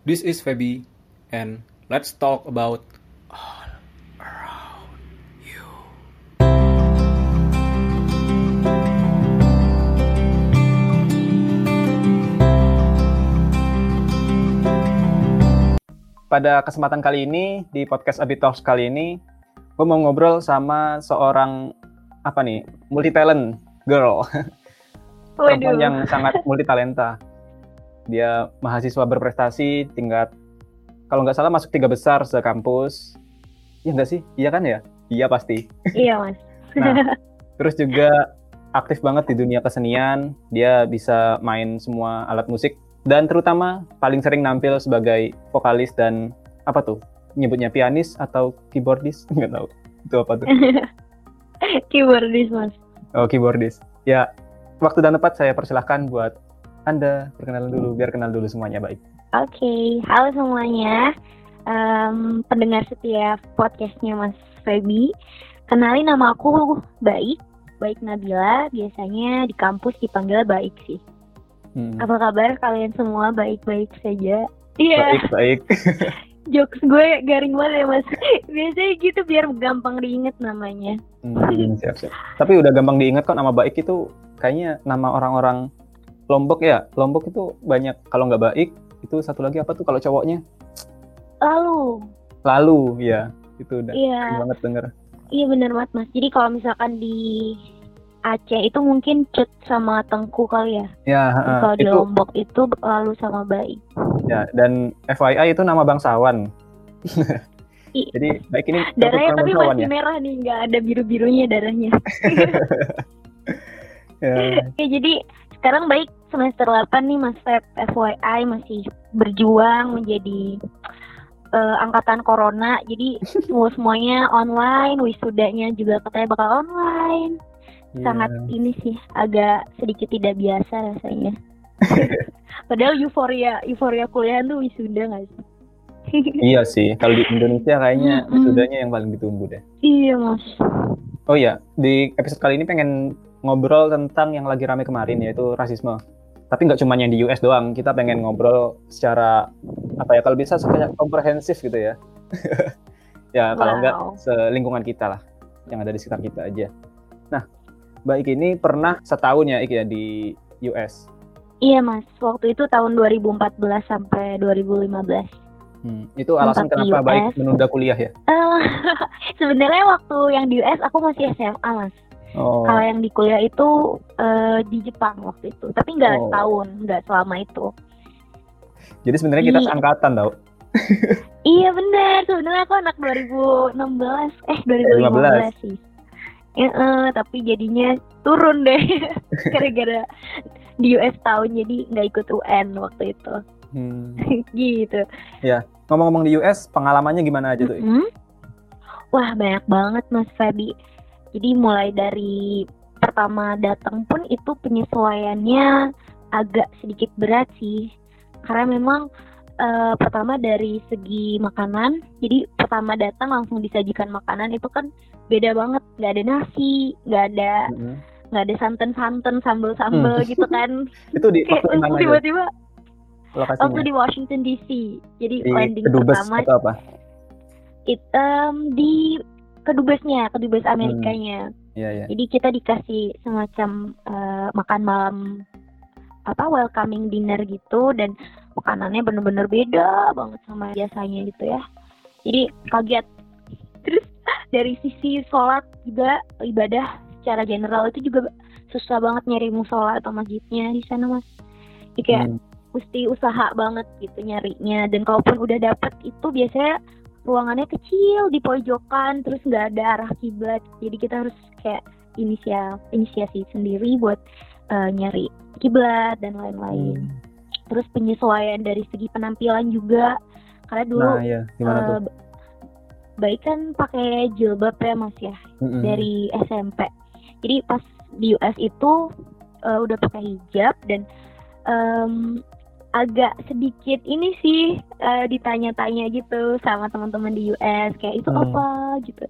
This is Feby, and let's talk about all around you. Pada kesempatan kali ini di podcast Abi Talks kali ini, gue mau ngobrol sama seorang apa nih multi talent girl, perempuan yang sangat multi talenta. Dia mahasiswa berprestasi tingkat kalau nggak salah masuk tiga besar sekampus. Iya nggak sih? Iya kan ya? Iya pasti. Iya mas. Nah, terus juga aktif banget di dunia kesenian. Dia bisa main semua alat musik dan terutama paling sering nampil sebagai vokalis dan apa tuh? Nyebutnya pianis atau keyboardis? Nggak tahu. Itu apa tuh? Keyboardis mas. Oh, keyboardis. Ya, waktu dan tempat saya persilahkan buat Anda perkenalan dulu biar kenal dulu semuanya baik. Oke, halo semuanya. Em, pendengar setiap podcastnya Mas Feby. Kenalin nama aku Baik, Baik Nabila. Biasanya di kampus dipanggil Baik sih. Hmm. Apa kabar kalian semua? Baik-baik saja. Iya, Baik, baik. jokes gue garing banget ya mas. Biasanya gitu biar gampang diinget namanya. Hmm, siap, siap. Tapi udah gampang diingat kok nama baik itu kayaknya nama orang-orang Lombok ya. Lombok itu banyak kalau nggak baik itu satu lagi apa tuh kalau cowoknya? Lalu, Lalu ya. Itu udah sering banget denger. Iya benar banget mas. Jadi kalau misalkan di Aceh itu mungkin cut sama tengku kali ya. Ya, kalau di Lombok itu lalu sama baik. ya dan FYI itu nama bangsawan. I- Jadi baik ini Darahnya tapi masih ya. merah nih, nggak ada biru birunya darahnya. Ya. Oke jadi sekarang baik semester 8 nih mas Feb FYI masih berjuang menjadi eh, angkatan corona. Jadi semua semuanya online, wisudanya juga katanya bakal online. sangat Iya. ini sih agak sedikit tidak biasa rasanya. Padahal euforia euforia kuliah tuh wisuda nggak sih? Iya sih, kalau di Indonesia kayaknya wisudanya yang paling ditunggu deh. iya mas. Oh iya, di episode kali ini pengen ngobrol tentang yang lagi rame kemarin yaitu rasisme. Tapi nggak cuma yang di US doang, kita pengen ngobrol secara apa ya kalau bisa secara komprehensif gitu ya. ya kalau nggak Wow. selingkungan kita lah, yang ada di sekitar kita aja. Nah, baik ini pernah setahun ya Ik ya di US. Iya mas. Waktu itu tahun 2014 sampai 2015. Hmm, itu alasan Sempat di kenapa US. baik menunda kuliah ya? Eh, Sebenarnya waktu yang di US aku masih SMA mas. Oh, Kalau yang di kuliah itu eh, di Jepang waktu itu. Tapi nggak Oh. setahun, nggak selama itu. jadi sebenarnya kita seangkatan tau. Iya benar, sebenarnya aku anak 2016, eh 2015 sih. Ya, eh, tapi jadinya turun deh gara-gara di US tahun jadi nggak ikut UN waktu itu. Hmm. gitu. Ngomong-ngomong di US, pengalamannya gimana aja tuh? Ik? Mm-mm. Wah banyak banget Mas Fabi. Jadi mulai dari pertama datang pun itu penyesuaiannya agak sedikit berat sih. Karena memang eh, pertama dari segi makanan, jadi pertama datang langsung disajikan makanan itu kan beda banget. Nggak ada nasi, nggak ada Mm-mm. nggak ada santan-santan, sambel-sambel gitu kan. Itu di Kayak tiba-tiba lokasinya? waktu di Washington DC. Jadi di landing kedubes pertama atau apa? it, em, di kedubesnya, kedubes Amerikanya. Iya ya. Jadi kita dikasih semacam eh, makan malam apa welcoming dinner gitu dan makanannya bener-bener beda banget sama biasanya gitu ya. Jadi kaget. Terus dari sisi sholat juga ibadah secara general itu juga susah banget nyari musola atau masjidnya di sana mas. Jadi kayak Hmm. mesti usaha banget gitu nyarinya dan kalaupun udah dapet itu biasanya ruangannya kecil di pojokan terus nggak ada arah kiblat jadi kita harus kayak inisial inisiasi sendiri buat eh, nyari kiblat dan lain-lain Hmm. terus penyesuaian dari segi penampilan juga karena dulu Nah, ya, gimana tuh? baik kan pakai jilbab ya mas ya Mm-mm. dari SMP. Jadi pas di US itu eh, udah pakai hijab dan em, agak sedikit ini sih eh, ditanya-tanya gitu sama teman-teman di US kayak itu Hmm. apa gitu.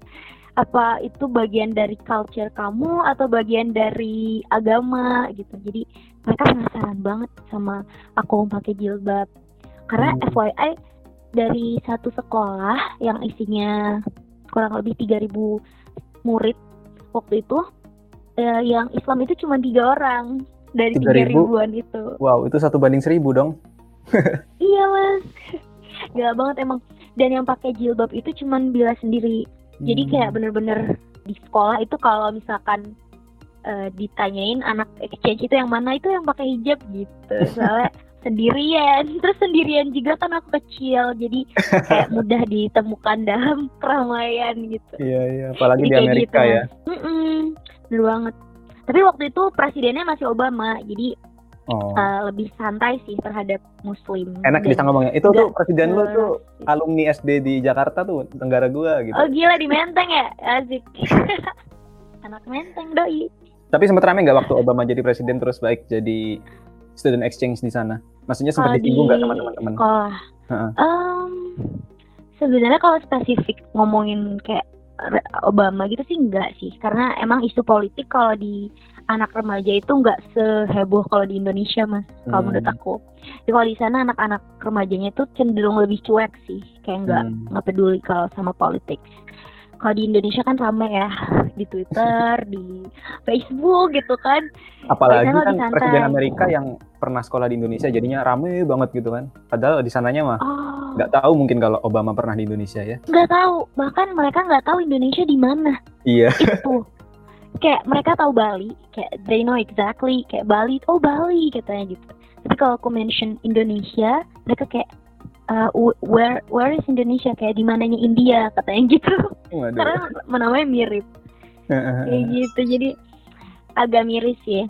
Apa itu bagian dari culture kamu atau bagian dari agama gitu. Jadi mereka penasaran banget sama aku pakai jilbab. Karena Hmm. FYI dari satu sekolah yang isinya kurang lebih 3000 murid waktu itu eh, yang Islam itu cuma tiga orang dari 3.000? tiga ribuan itu. Wow, itu satu banding seribu dong. Iya mas, gila banget emang. Dan yang pakai jilbab itu cuman bila sendiri. Jadi Hmm. kayak bener-bener di sekolah itu kalau misalkan eh, ditanyain anak exchange itu yang mana itu yang pakai hijab gitu. Soalnya sendirian, terus sendirian juga kan aku kecil, jadi kayak mudah ditemukan dalam keramaian gitu. Iya, iya, apalagi Jadi di Amerika gitu. ya. Mm-mm, bener banget. Tapi waktu itu presidennya masih Obama, jadi Oh. eh, lebih santai sih terhadap Muslim. Enak Dan- bisa ngomongnya. Itu tuh presiden lu tuh alumni SD di Jakarta tuh, tenggara gua gitu. Oh gila di Menteng ya, asik. Anak Menteng doi. Tapi sempat rame nggak waktu Obama jadi presiden terus baik jadi student exchange di sana? Maksudnya sempat disinggung nggak di sama teman-teman? Sekolah. Heeh. Em, sebenarnya kalau spesifik ngomongin kayak Obama gitu sih enggak sih, karena emang isu politik kalau di anak remaja itu nggak seheboh kalau di Indonesia mas, kalau Hmm. menurut aku. Jadi kalau di sana anak-anak remajanya itu cenderung lebih cuek sih, kayak nggak Hmm. nggak peduli kalau sama politik. Kalau di Indonesia kan rame ya di Twitter, di Facebook gitu kan. Apalagi kan presiden Amerika yang pernah sekolah di Indonesia jadinya rame banget gitu kan. Padahal di sananya mah Oh, nggak tahu mungkin kalau Obama pernah di Indonesia ya. nggak tahu. Bahkan mereka nggak tahu Indonesia di mana. Iya. itu kayak mereka tahu Bali kayak they know exactly kayak Bali oh Bali katanya gitu tapi kalau aku mention Indonesia mereka kayak uh, wh- where where is Indonesia kayak di mananya India katanya gitu Waduh. karena namanya mirip kayak gitu jadi agak miris ya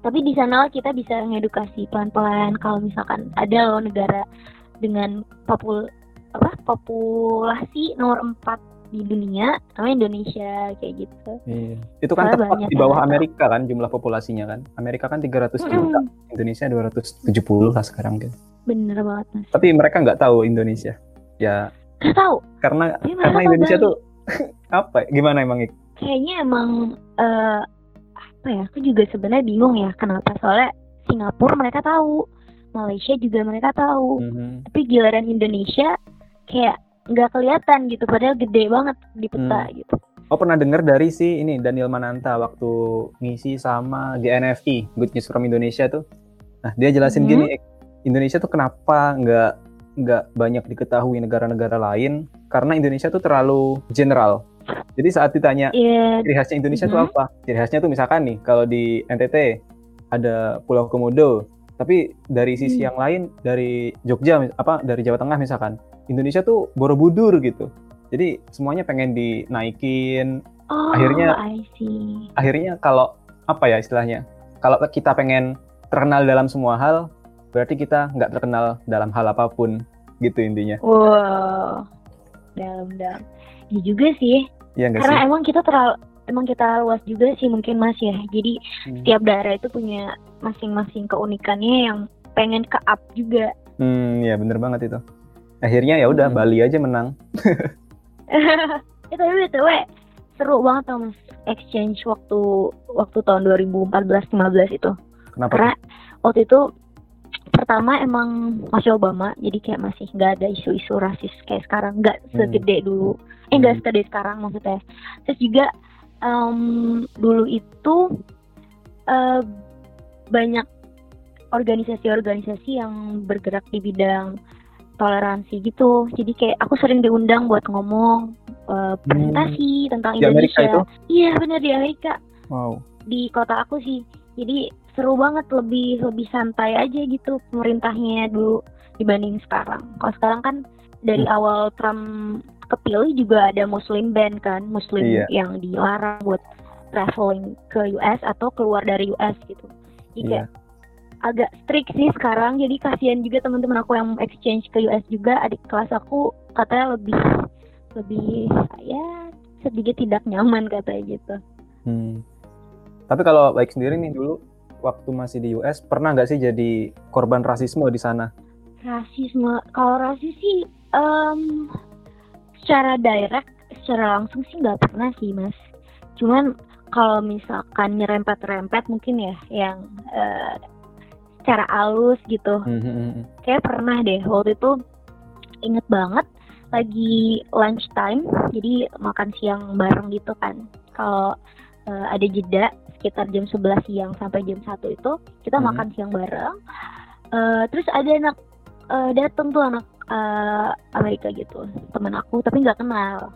tapi di sana kita bisa ngedukasi pelan-pelan kalau misalkan ada loh negara dengan popul apa populasi nomor 4 di dunia namanya Indonesia kayak gitu Iya. Itu kan Soalnya tepat banyak di bawah tahu. Amerika kan jumlah populasinya kan. Amerika kan 300 juta, Mm-mm. Indonesia 270 lah sekarang kan. Bener banget mas Tapi mereka nggak tahu Indonesia. Ya Gak tahu karena Tapi mereka karena Indonesia tuh apa? ya? Gimana emang Ik? kayaknya emang eh, apa ya aku juga sebenarnya bingung ya kenapa soalnya Singapura mereka tahu Malaysia juga mereka tahu Mhm. tapi giliran Indonesia kayak nggak kelihatan gitu padahal gede banget di peta Hmm. gitu Oh pernah dengar dari si ini Daniel Mananta waktu ngisi sama GNFI Good News from Indonesia tuh. Nah dia jelasin Mhm. gini, Indonesia tuh kenapa nggak nggak banyak diketahui negara-negara lain karena Indonesia tuh terlalu general. Jadi saat ditanya Iya ciri khasnya Indonesia tuh Mhm. apa? Ciri khasnya tuh misalkan nih kalau di NTT ada Pulau Komodo, tapi dari sisi Hmm. yang lain dari Jogja apa dari Jawa Tengah misalkan Indonesia tuh Borobudur gitu. Jadi semuanya pengen dinaikin. oh akhirnya- I see Akhirnya kalau apa ya istilahnya? Kalau kita pengen terkenal dalam semua hal, berarti kita nggak terkenal dalam hal apa pun gitu intinya. wow dalam-dalam ya juga sih Iya nggak sih? karena emang kita terlalu emang kita luas juga sih mungkin mas ya jadi Hmm. setiap daerah itu punya masing-masing keunikannya yang pengen ke up juga Hmm, ya bener banget itu. Akhirnya ya udah Hmm. Bali aja menang. eh tapi btw seru banget tau mas exchange waktu waktu tahun 2014-15 itu Kenapa? karena waktu itu pertama emang masih Obama jadi kayak masih nggak ada isu-isu rasis kayak sekarang nggak Hmm. segede dulu eh nggak Hmm. segede sekarang maksudnya terus juga em, dulu itu eh, banyak organisasi-organisasi yang bergerak di bidang toleransi gitu jadi kayak aku sering diundang buat ngomong eh, presentasi tentang Hmm. Di Amerika Indonesia iya bener di Amerika Wow. di kota aku sih jadi seru banget lebih lebih santai aja gitu pemerintahnya dulu dibanding sekarang kalau sekarang kan dari Hmm. awal Trump kepilih juga ada Muslim ban kan Muslim Iya. yang dilarang buat traveling ke US atau keluar dari US gitu jadi Iya. agak strict sih sekarang jadi kasihan juga teman-teman aku yang exchange ke US juga adik kelas aku katanya lebih lebih ya sedikit tidak nyaman katanya gitu Hmm. Tapi kalau baik sendiri nih dulu waktu masih di US pernah nggak sih jadi korban rasisme di sana? rasisme kalau rasis sih em, secara direct secara langsung sih nggak pernah sih mas cuman kalau misalkan nyerempet-rempet mungkin ya yang eh, secara halus gitu Hmm, hmm, hmm. kayak pernah deh waktu itu inget banget lagi lunch time jadi makan siang bareng gitu kan kalau eh, ada jeda sekitar jam 11 siang sampai jam 1 itu kita Mhm. makan siang bareng. Eh, terus ada anak eh, datang tuh anak eh, Amerika gitu teman aku tapi nggak kenal.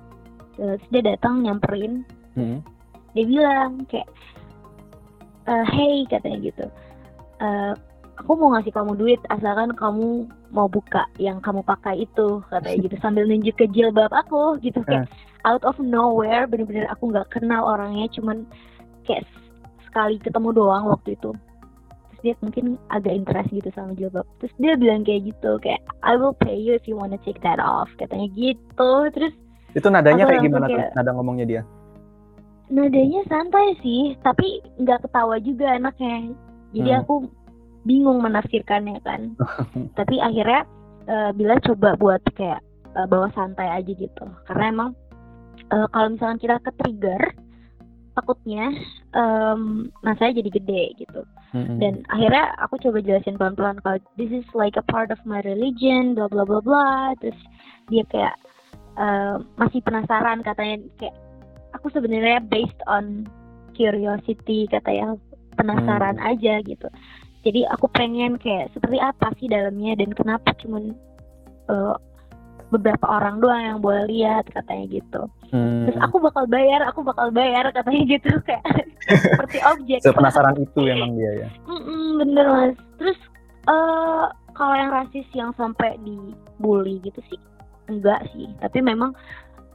Terus dia datang nyamperin. Hmm. dia bilang kayak eh, hey katanya gitu. Eh, aku mau ngasih kamu duit asalkan kamu mau buka yang kamu pakai itu katanya gitu sambil nunjuk ke jilbab aku gitu kayak out of nowhere bener-bener aku nggak kenal orangnya cuman kayak sekali ketemu doang waktu itu terus dia mungkin agak interest gitu sama jilbab terus dia bilang kayak gitu kayak I will pay you if you wanna take that off katanya gitu terus Itu nadanya kayak gimana tuh? kayak- Nada ngomongnya dia. nadanya santai sih tapi nggak ketawa juga anaknya jadi Hmm. aku bingung menafsirkannya kan tapi akhirnya eh, bila coba buat kayak eh, bawa santai aja gitu karena emang eh, kalau misalkan kita ke trigger takutnya em masanya jadi gede gitu. Hmm, hmm. dan akhirnya aku coba jelasin pelan-pelan kalau this is like a part of my religion bla bla bla bla. Terus dia kayak eh, masih penasaran katanya kayak aku sebenarnya based on curiosity katanya penasaran aja gitu. Jadi aku pengen kayak seperti apa sih dalamnya dan kenapa cuman eh, beberapa orang doang yang boleh lihat katanya gitu Hmm. terus aku bakal bayar aku bakal bayar katanya gitu kayak seperti objek Sepenasaran itu emang dia ya. Mm-mm, bener mas. Terus eh kalau yang rasis yang sampai dibully gitu sih enggak sih. Tapi memang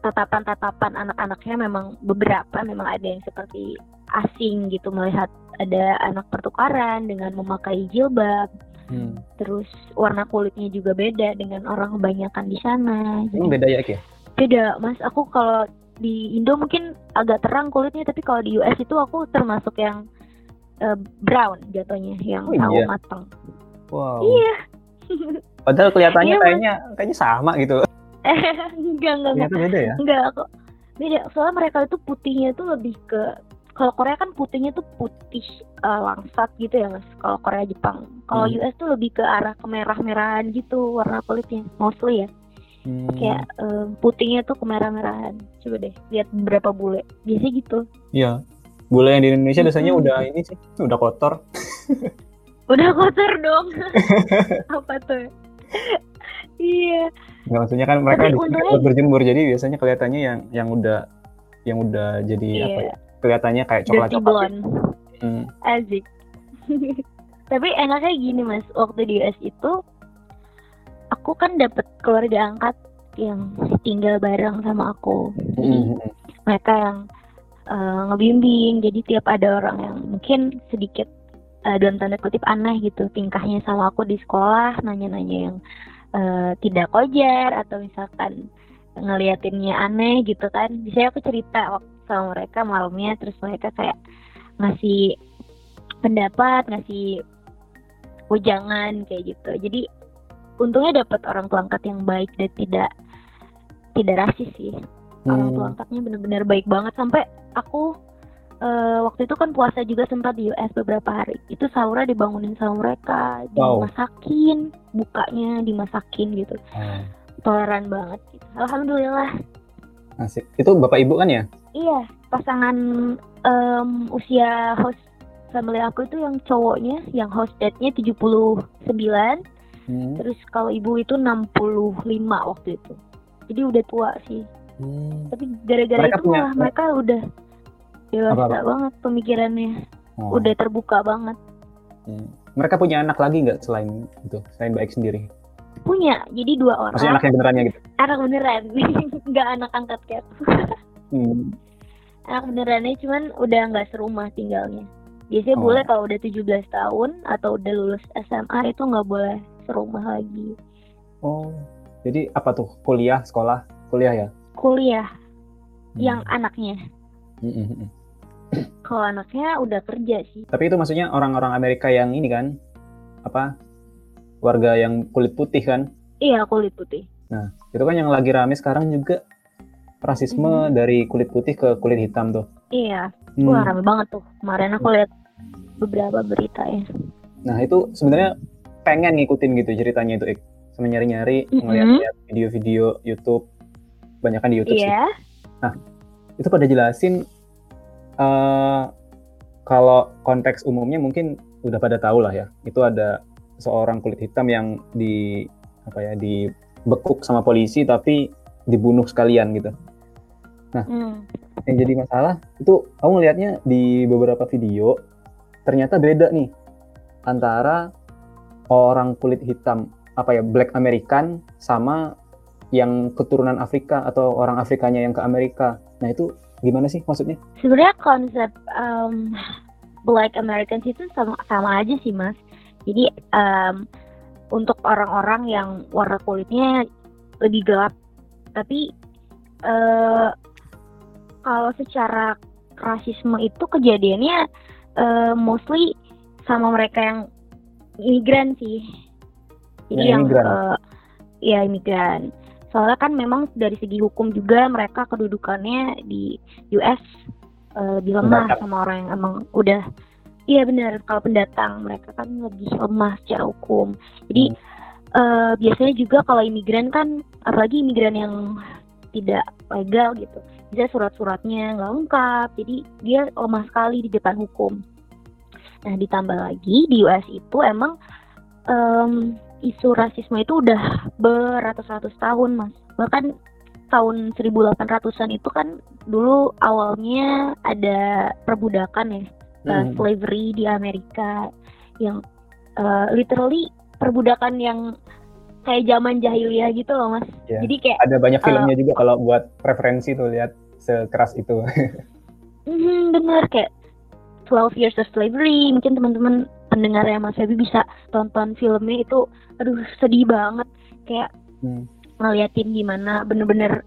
tatapan-tatapan anak-anaknya memang beberapa memang ada yang seperti asing gitu melihat ada anak pertukaran dengan memakai jilbab. Hmm. Terus warna kulitnya juga beda dengan orang kebanyakan di sana. Jadi beda ya Ki? Beda mas. Aku kalau di Indo mungkin agak terang kulitnya, tapi kalau di US itu aku termasuk yang eh, brown jatuhnya, yang Oh, sawo iya? matang. Wow. Iya. Padahal kelihatannya Iya, Mas. kayaknya kayaknya sama gitu. enggak, enggak, enggak. Ternyata beda ya. Enggak, kok. Beda. Soalnya mereka itu putihnya tuh lebih ke kalau Korea kan putihnya tuh putih eh, langsat gitu ya, Mas. Kalau Korea Jepang. Kalau Hmm. US tuh lebih ke arah kemerah-merahan gitu warna kulitnya. Mostly ya. Hmm. Kayak eh, putihnya tuh kemerah-merahan. Coba deh lihat beberapa bule. Biasanya gitu. Iya. Bule yang di Indonesia biasanya Mm-mm. udah ini sih, udah kotor. Udah kotor dong. Apa tuh? iya. Nggak maksudnya kan mereka untungnya- berjemur jadi biasanya kelihatannya yang yang udah yang udah jadi apa Iya. ya? Kelihatannya kayak coklat Dirty coklat. blonde. Hmm. Asik. Tapi enaknya gini mas, waktu di US itu aku kan dapet keluarga angkat yang tinggal bareng sama aku. Jadi Hmm. mereka yang eh, ngebimbing, jadi tiap ada orang yang mungkin sedikit eh, dalam tanda kutip aneh gitu tingkahnya sama aku di sekolah, nanya-nanya yang eh, tidak kojar atau misalkan ngeliatinnya aneh gitu kan. Biasanya aku cerita waktu sama mereka malamnya, terus mereka kayak ngasih pendapat, ngasih ujangan kayak gitu. Jadi untungnya dapat orang tua angkat yang baik dan tidak tidak rasis sih. Orang tua Hmm. angkatnya benar-benar baik banget sampai aku eh, waktu itu kan puasa juga sempat di US beberapa hari. Itu sahurnya dibangunin sama mereka, Wow. dimasakin, bukanya dimasakin gitu. Oh, Toleran banget gitu. Alhamdulillah. asik. Itu bapak ibu kan ya? Iya, pasangan em, usia host family aku itu yang cowoknya, yang host date-nya 79, Hmm. terus kalau ibu itu 65 waktu itu. Jadi udah tua sih. Hmm. Tapi gara-gara itu punya- malah mereka udah dewasa Apa-apa? banget pemikirannya, Oh. udah terbuka banget. Hmm. Mereka punya anak lagi nggak selain itu, selain baik sendiri? Punya, jadi dua orang. Maksudnya anak yang benerannya gitu? Anak beneran, nggak anak angkat kayak Hmm. anak benerannya cuman udah nggak serumah tinggalnya. Biasanya Oh. boleh kalau udah 17 tahun atau udah lulus SMA itu nggak boleh serumah lagi. Oh, jadi apa tuh? Kuliah, sekolah, kuliah ya? Kuliah yang Hmm. anaknya. Hmm, hmm, hmm. Kalau anaknya udah kerja sih. Tapi itu maksudnya orang-orang Amerika yang ini kan, apa? Warga yang kulit putih kan? Iya kulit putih. Itu kan yang lagi rame sekarang juga rasisme dari kulit putih ke kulit hitam tuh. Iya, Hmm. wah rame banget tuh. Kemarin aku lihat beberapa berita ya. Nah itu sebenarnya pengen ngikutin gitu ceritanya itu Ik. Sama nyari-nyari, Mhm. ngeliat video-video YouTube, banyak kan di YouTube sih. Iya. Itu pada jelasin eh kalau konteks umumnya mungkin udah pada tahu lah ya. Itu ada seorang kulit hitam yang di apa ya dibekuk sama polisi tapi dibunuh sekalian gitu. Hmm. yang jadi masalah itu kamu ngelihatnya di beberapa video ternyata beda nih antara orang kulit hitam apa ya Black American sama yang keturunan Afrika atau orang Afrikanya yang ke Amerika. Nah itu gimana sih maksudnya? Sebenarnya konsep um, Black Americans itu sama sama aja sih mas. Jadi um, untuk orang-orang yang warna kulitnya lebih gelap, tapi eh, kalau secara rasisme itu kejadiannya eh, mostly sama mereka yang imigran sih. Jadi Yang yang, imigran. eh, ya imigran. Soalnya kan memang dari segi hukum juga mereka kedudukannya di US eh, lebih lemah sama orang yang emang udah iya benar kalau pendatang mereka kan lebih lemah secara hukum. Jadi eh, biasanya juga kalau imigran kan apalagi imigran yang tidak legal gitu bisa surat-suratnya nggak lengkap jadi dia lemah sekali di depan hukum nah ditambah lagi di US itu emang em, isu rasisme itu udah beratus-ratus tahun mas bahkan tahun 1800-an itu kan dulu awalnya ada perbudakan ya uh, Hmm. slavery di Amerika yang uh, literally perbudakan yang kayak zaman jahiliyah gitu loh mas Iya. jadi kayak Ada banyak filmnya juga kalau buat referensi tuh lihat sekeras itu. Mhm, bener kayak 12 Years of Slavery. Mungkin teman-teman pendengar ya Mas Febi bisa tonton filmnya itu aduh sedih banget. Kayak Hmm. ngeliatin gimana bener-bener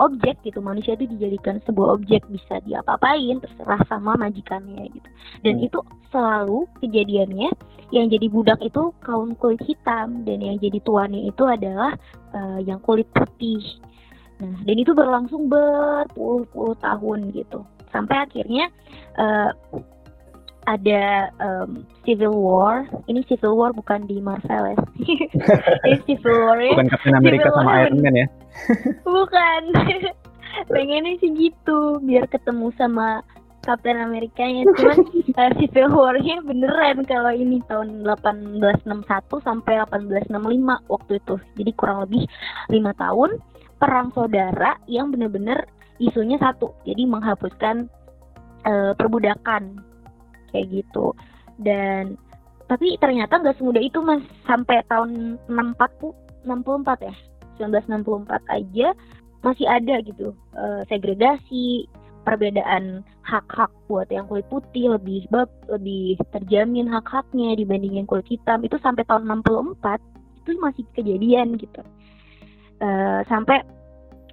objek gitu. Manusia itu dijadikan sebuah objek bisa diapa-apain terserah sama majikannya gitu. Dan Hmm. itu selalu kejadiannya yang jadi budak itu kaum kulit hitam dan yang jadi tuannya itu adalah eh, yang kulit putih. Nah dan itu berlangsung berpuluh-puluh tahun gitu sampai akhirnya eh, ada em, civil war ini civil war bukan di Marvel ya ini civil war ya Bukan Captain America Civil sama War. Iron Man ya. Bukan. Pengennya sih gitu, biar ketemu sama Captain Amerikanya. Cuman eh, Civil War-nya beneran kalau ini tahun 1861 sampai 1865 waktu itu. Jadi kurang lebih lima tahun perang saudara yang bener-bener isunya satu. Jadi menghapuskan eh, perbudakan. Kayak gitu. Dan tapi ternyata nggak semudah itu mas. Sampai tahun 64 64 ya? 1964 aja masih ada gitu eh, segregasi perbedaan hak-hak buat yang kulit putih lebih bab lebih terjamin hak-haknya dibanding yang kulit hitam. Itu sampai tahun 64 itu masih kejadian gitu. Eh, sampai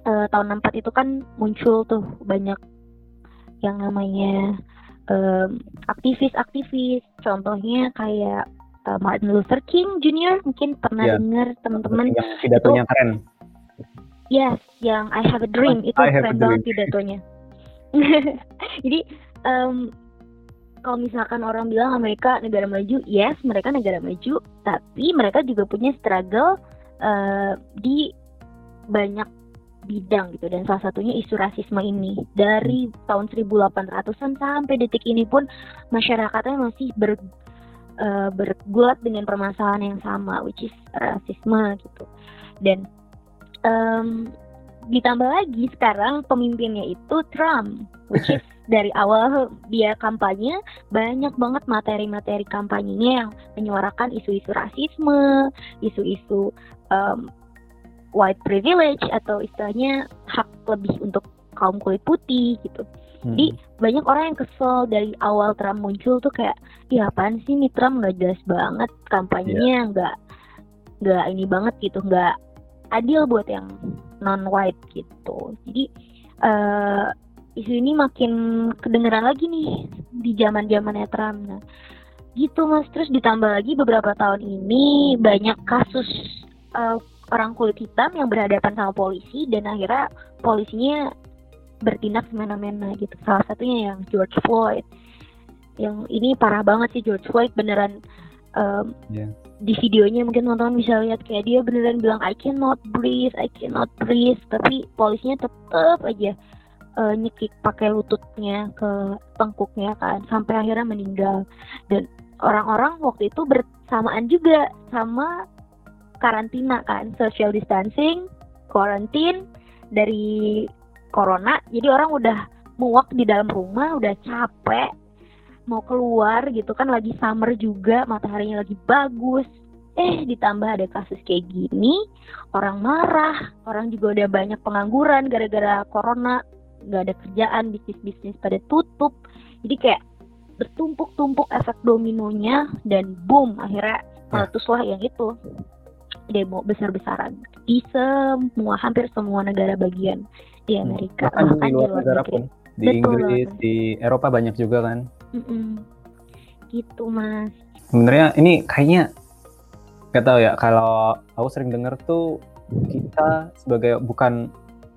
eh, tahun 64 itu kan muncul tuh banyak yang namanya em, aktivis-aktivis contohnya kayak eh, Martin Luther King Jr. mungkin pernah Iya. dengar teman-teman Yang pidatonya keren. Yes, yang I Have a Dream itu I Have keren banget pidatonya. Jadi em, kalau misalkan orang bilang Amerika negara maju, yes mereka negara maju, tapi mereka juga punya struggle eh, di banyak bidang gitu. Dan salah satunya isu rasisme ini. Dari tahun 1800-an sampai detik ini pun masyarakatnya masih ber eh, bergulat dengan permasalahan yang sama which is rasisme gitu. Dan em, ditambah lagi sekarang pemimpinnya itu Trump which is dari awal dia kampanye banyak banget materi-materi kampanyenya yang menyuarakan isu-isu rasisme isu-isu em, white privilege atau istilahnya hak lebih untuk kaum kulit putih gitu Hmm. Jadi banyak orang yang kesel dari awal Trump muncul tuh kayak, ya apaan sih nih Trump nggak jelas banget kampanyenya nggak nggak ini banget gitu, nggak adil buat yang non white gitu. Jadi eh isu ini makin kedengeran lagi nih di zaman zamannya Trump. Nah, gitu mas. Terus ditambah lagi beberapa tahun ini banyak kasus eh, orang kulit hitam yang berhadapan sama polisi dan akhirnya polisinya bertindak semena-mena gitu. Salah satunya yang George Floyd. Yang ini parah banget sih George Floyd beneran em, Iya. di videonya mungkin teman-teman bisa lihat kayak dia beneran bilang I cannot breathe, I cannot breathe, tapi polisinya tetep aja eh, nyekik pakai lututnya ke tengkuknya kan sampai akhirnya meninggal dan orang-orang waktu itu bersamaan juga sama karantina kan. Social distancing, quarantine dari corona jadi orang udah muak di dalam rumah udah capek mau keluar gitu kan lagi summer juga mataharinya lagi bagus. Eh ditambah ada kasus kayak gini orang marah orang juga udah banyak pengangguran gara-gara corona. Nggak ada kerjaan bisnis-bisnis pada tutup. Jadi kayak bertumpuk-tumpuk efek dominonya dan boom akhirnya Ya. meletuslah yang itu demo besar-besaran di semua hampir semua negara bagian di Amerika Bahkan di luar negara negeri. pun, di Betul Inggris, banget. di Eropa banyak juga kan. Mm-mm. gitu mas Sebenarnya ini kayaknya nggak tahu ya. Kalau aku sering dengar tuh kita sebagai bukan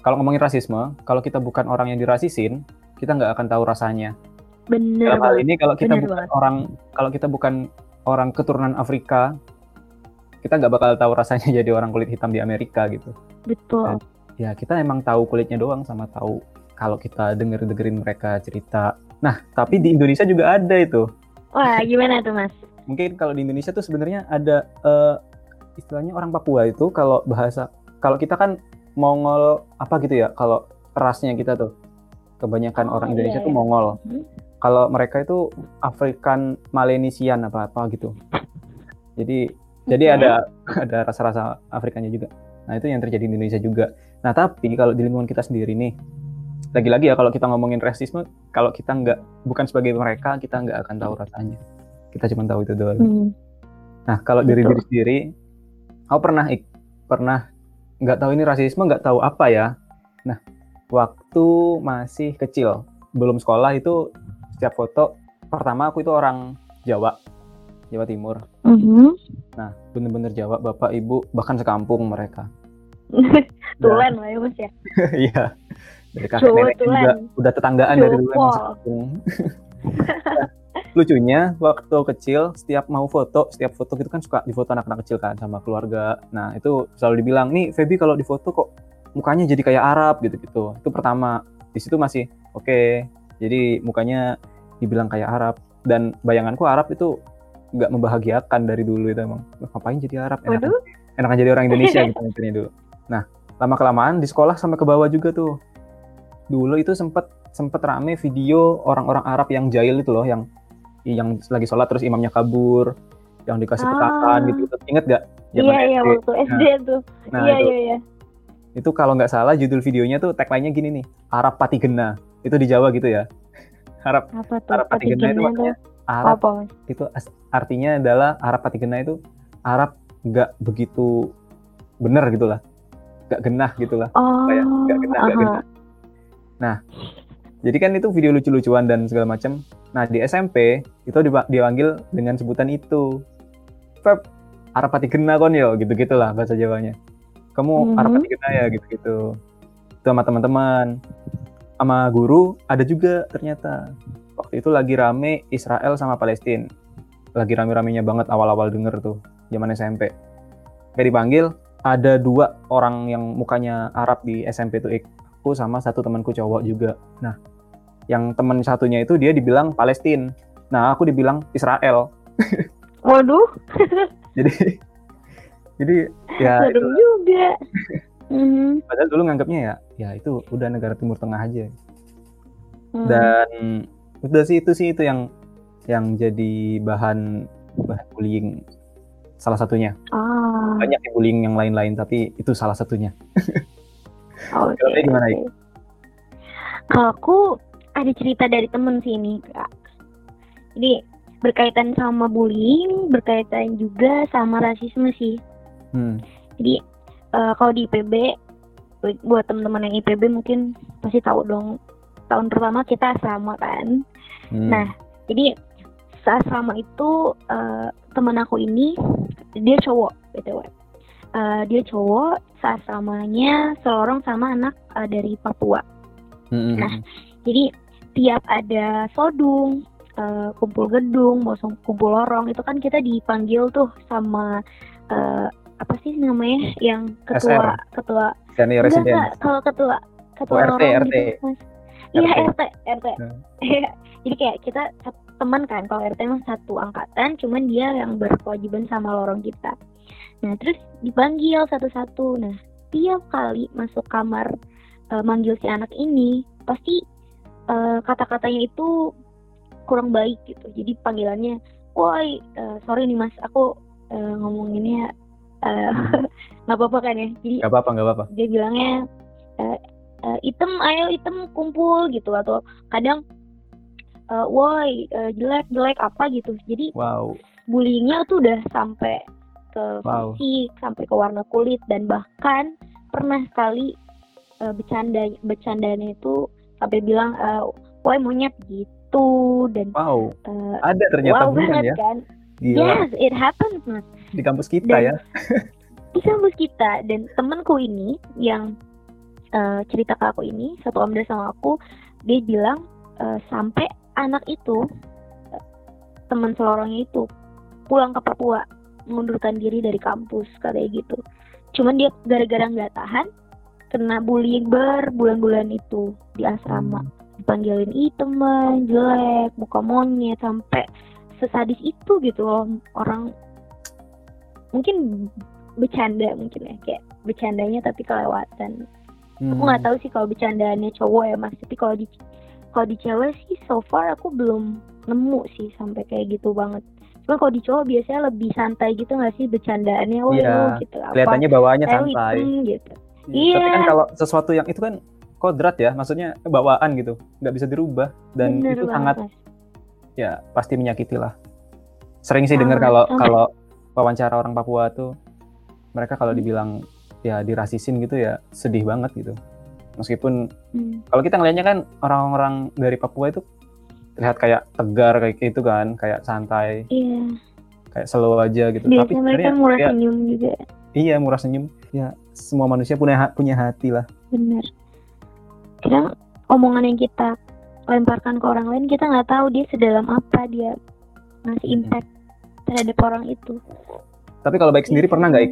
kalau ngomongin rasisme, kalau kita bukan orang yang dirasisin, kita nggak akan tahu rasanya. bener Dalam hal ini kalau kita bener bukan banget. orang kalau kita bukan orang keturunan Afrika, kita nggak bakal tahu rasanya jadi orang kulit hitam di Amerika gitu. betul Ya kita emang tahu kulitnya doang sama tahu kalau kita denger dengerin mereka cerita. Nah tapi di Indonesia juga ada itu. wah gimana tuh mas Mungkin kalau di Indonesia tuh sebenarnya ada eh, istilahnya orang Papua itu kalau bahasa kalau kita kan Mongol apa gitu ya kalau rasnya kita tuh kebanyakan Oh, orang Indonesia iya, tuh iya. Mongol. Hmm. Kalau mereka itu African Melanesian apa apa gitu. Jadi jadi ada ada rasa-rasa Afrikanya juga. Nah itu yang terjadi di Indonesia juga. Nah tapi kalau di lingkungan kita sendiri nih, lagi-lagi ya kalau kita ngomongin rasisme, kalau kita nggak bukan sebagai mereka, kita nggak akan tahu rasanya. Kita cuma tahu itu doang. Hmm. Nah kalau diri diri sendiri, aku pernah ik- pernah nggak tahu ini rasisme, nggak tahu apa ya. Nah waktu masih kecil, belum sekolah itu setiap foto pertama aku itu orang Jawa, Jawa Timur. Mhm. Nah bener-bener Jawa, bapak ibu bahkan sekampung mereka. tulen lah ya mas ya Iya. Dari kakek nenek juga tulen. udah tetanggaan dari dulu emang Cowok. sekampung. Lucunya waktu kecil setiap mau foto, setiap foto gitu kan suka difoto anak-anak kecil kan sama keluarga. Nah, itu selalu dibilang, "Nih, Feby kalau difoto kok mukanya jadi kayak Arab gitu-gitu." Itu pertama. Di situ masih oke. Jadi mukanya dibilang kayak Arab dan bayanganku Arab itu nggak membahagiakan dari dulu itu emang. Ngapain jadi Arab? Enakan, Waduh. enakan jadi orang Indonesia gitu mikirnya dulu. Nah, lama kelamaan di sekolah sampai ke bawah juga tuh. Dulu itu sempet sempet rame video orang-orang Arab yang jahil itu loh, yang yang lagi sholat terus imamnya kabur, yang dikasih Ah. petasan gitu. Ingat gak? iya iya waktu SD tuh Nah, iya itu, iya iya itu kalau nggak salah judul videonya tuh tagline-nya gini nih, Arab Patigena. Itu di Jawa gitu ya. Arab apa tuh Arab Patigena itu Patigena tuh maksudnya Arab apa itu artinya adalah Arab Patigena itu Arab nggak begitu bener gitulah, nggak genah gitulah. oh Kayak nggak genah, nggak genah. Nah, jadi kan itu video lucu-lucuan dan segala macam. Nah di SMP itu dipa- dipanggil dengan sebutan itu, Feb Arab Patigena kon yo, gitu gitulah bahasa Jawanya. Kamu Mhm. Arab Patigena ya, gitu-gitu. Itu sama teman-teman, sama guru ada juga ternyata. Waktu itu lagi rame Israel sama Palestina. Lagi rame-ramenya banget awal-awal denger tuh, zaman SMP. Kayak dipanggil, ada dua orang yang mukanya Arab di SMP tuh aku sama satu temanku cowok juga. Nah, yang teman satunya itu dia dibilang Palestina. Nah, aku dibilang Israel. waduh Jadi jadi ya itu juga Mhm. padahal dulu nganggapnya ya ya itu udah negara Timur Tengah aja. Mhm. Dan udah sih itu sih itu yang yang jadi bahan bahan bullying salah satunya. ah Banyak yang bullying yang lain-lain tapi itu salah satunya. oke Kalau dia gimana, oke. kalau aku ada cerita dari temen sih ini kak jadi berkaitan sama bullying berkaitan juga sama rasisme sih Hmm. Jadi eh, kalau di IPB buat teman-teman yang IPB mungkin pasti tahu dong tahun pertama kita asrama kan. hmm. Nah, jadi saat asrama itu eh, teman aku ini dia cowok btw. Eh, dia cowok saat asramanya seorang sama anak eh, dari Papua. Hmm, nah. Jadi tiap ada sodung eh, kumpul gedung mau kumpul lorong itu kan kita dipanggil tuh sama eh, apa sih namanya yang ketua ketua Senior enggak kalau ketua ketua Oh, RT, lorong RT. gitu mas iya RT. RT Hmm. Iya. jadi kayak kita teman kan kalau RT mah satu angkatan cuman dia yang berkewajiban sama lorong kita nah terus dipanggil satu-satu nah tiap kali masuk kamar eh, manggil si anak ini pasti eh, kata-katanya itu kurang baik gitu jadi panggilannya woi eh, sorry nih mas aku eh, ngomonginnya nggak apa-apa kan ya jadi Gak apa-apa, gak apa-apa. dia bilangnya eh, item ayo item kumpul gitu atau kadang eh, woi eh, jelek jelek apa gitu jadi Wow. bullyingnya tuh udah sampai ke Wow. fisik sampai ke warna kulit dan bahkan pernah sekali eh, bercanda bercandanya itu sampai bilang eh, woi monyet gitu dan Wow. eh, Ada ternyata wow banget ya. kan Gila. yes it happens mas Di kampus kita Dan- ya. di kampus kita dan temenku ini yang eh, cerita ke aku ini satu omda sama aku dia bilang eh, sampai anak itu eh, teman selorongnya itu pulang ke Papua mengundurkan diri dari kampus kayak gitu. Cuman dia gara-gara nggak tahan kena bullying berbulan-bulan itu di asrama. Dipanggilin iteman jelek muka monyet sampai sesadis itu gitu loh orang mungkin bercanda mungkin ya kayak bercandanya tapi kelewatan Hmm. aku nggak tahu sih kalau bercandaannya cowok ya mas tapi kalau di kalau di cewek sih so far aku belum nemu sih sampai kayak gitu banget cuma kalau di cowok biasanya lebih santai gitu nggak sih bercandaannya Iya, lu gitu apa Kelihatannya bawaannya santai. gitu Iya. Tapi kan Iya. kalau sesuatu yang itu kan kodrat ya, maksudnya bawaan gitu, nggak bisa dirubah dan Bener itu banget, sangat Mas. ya pasti menyakiti lah. Sering sih dengar kalau kalau wawancara orang Papua tuh mereka kalau dibilang ya dirasisin gitu ya sedih banget gitu. Meskipun Hmm. kalau kita ngelihatnya kan orang-orang dari Papua itu lihat kayak tegar kayak gitu kan, kayak santai, iya kayak slow aja gitu. biasanya Tapi mereka murah ya, senyum juga iya murah senyum. Ya semua manusia punya ha- punya hati lah. bener kadang omongan yang kita lemparkan ke orang lain kita nggak tahu dia sedalam apa dia ngasih Hmm. impact terhadap orang itu Tapi kalau baik sendiri Iya. pernah nggak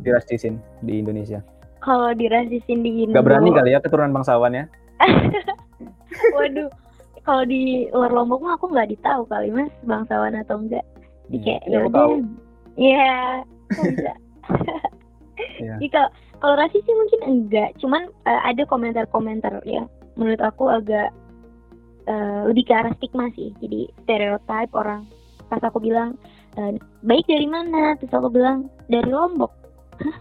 dirasisin di Indonesia? kalau dirasisin di Indo Gak berani kali ya keturunan bangsawan ya? waduh kalau di luar Lombok mah aku nggak ditahu kali mas bangsawan atau enggak Jadi Hmm, kayak ya, ya udah iya bisa Iya. Jadi kalau rasis sih mungkin enggak cuman eh, ada komentar-komentar yang menurut aku agak eh, lebih ke arah stigma sih jadi stereotype orang pas aku bilang eh, baik dari mana? Terus aku bilang dari Lombok. Hah?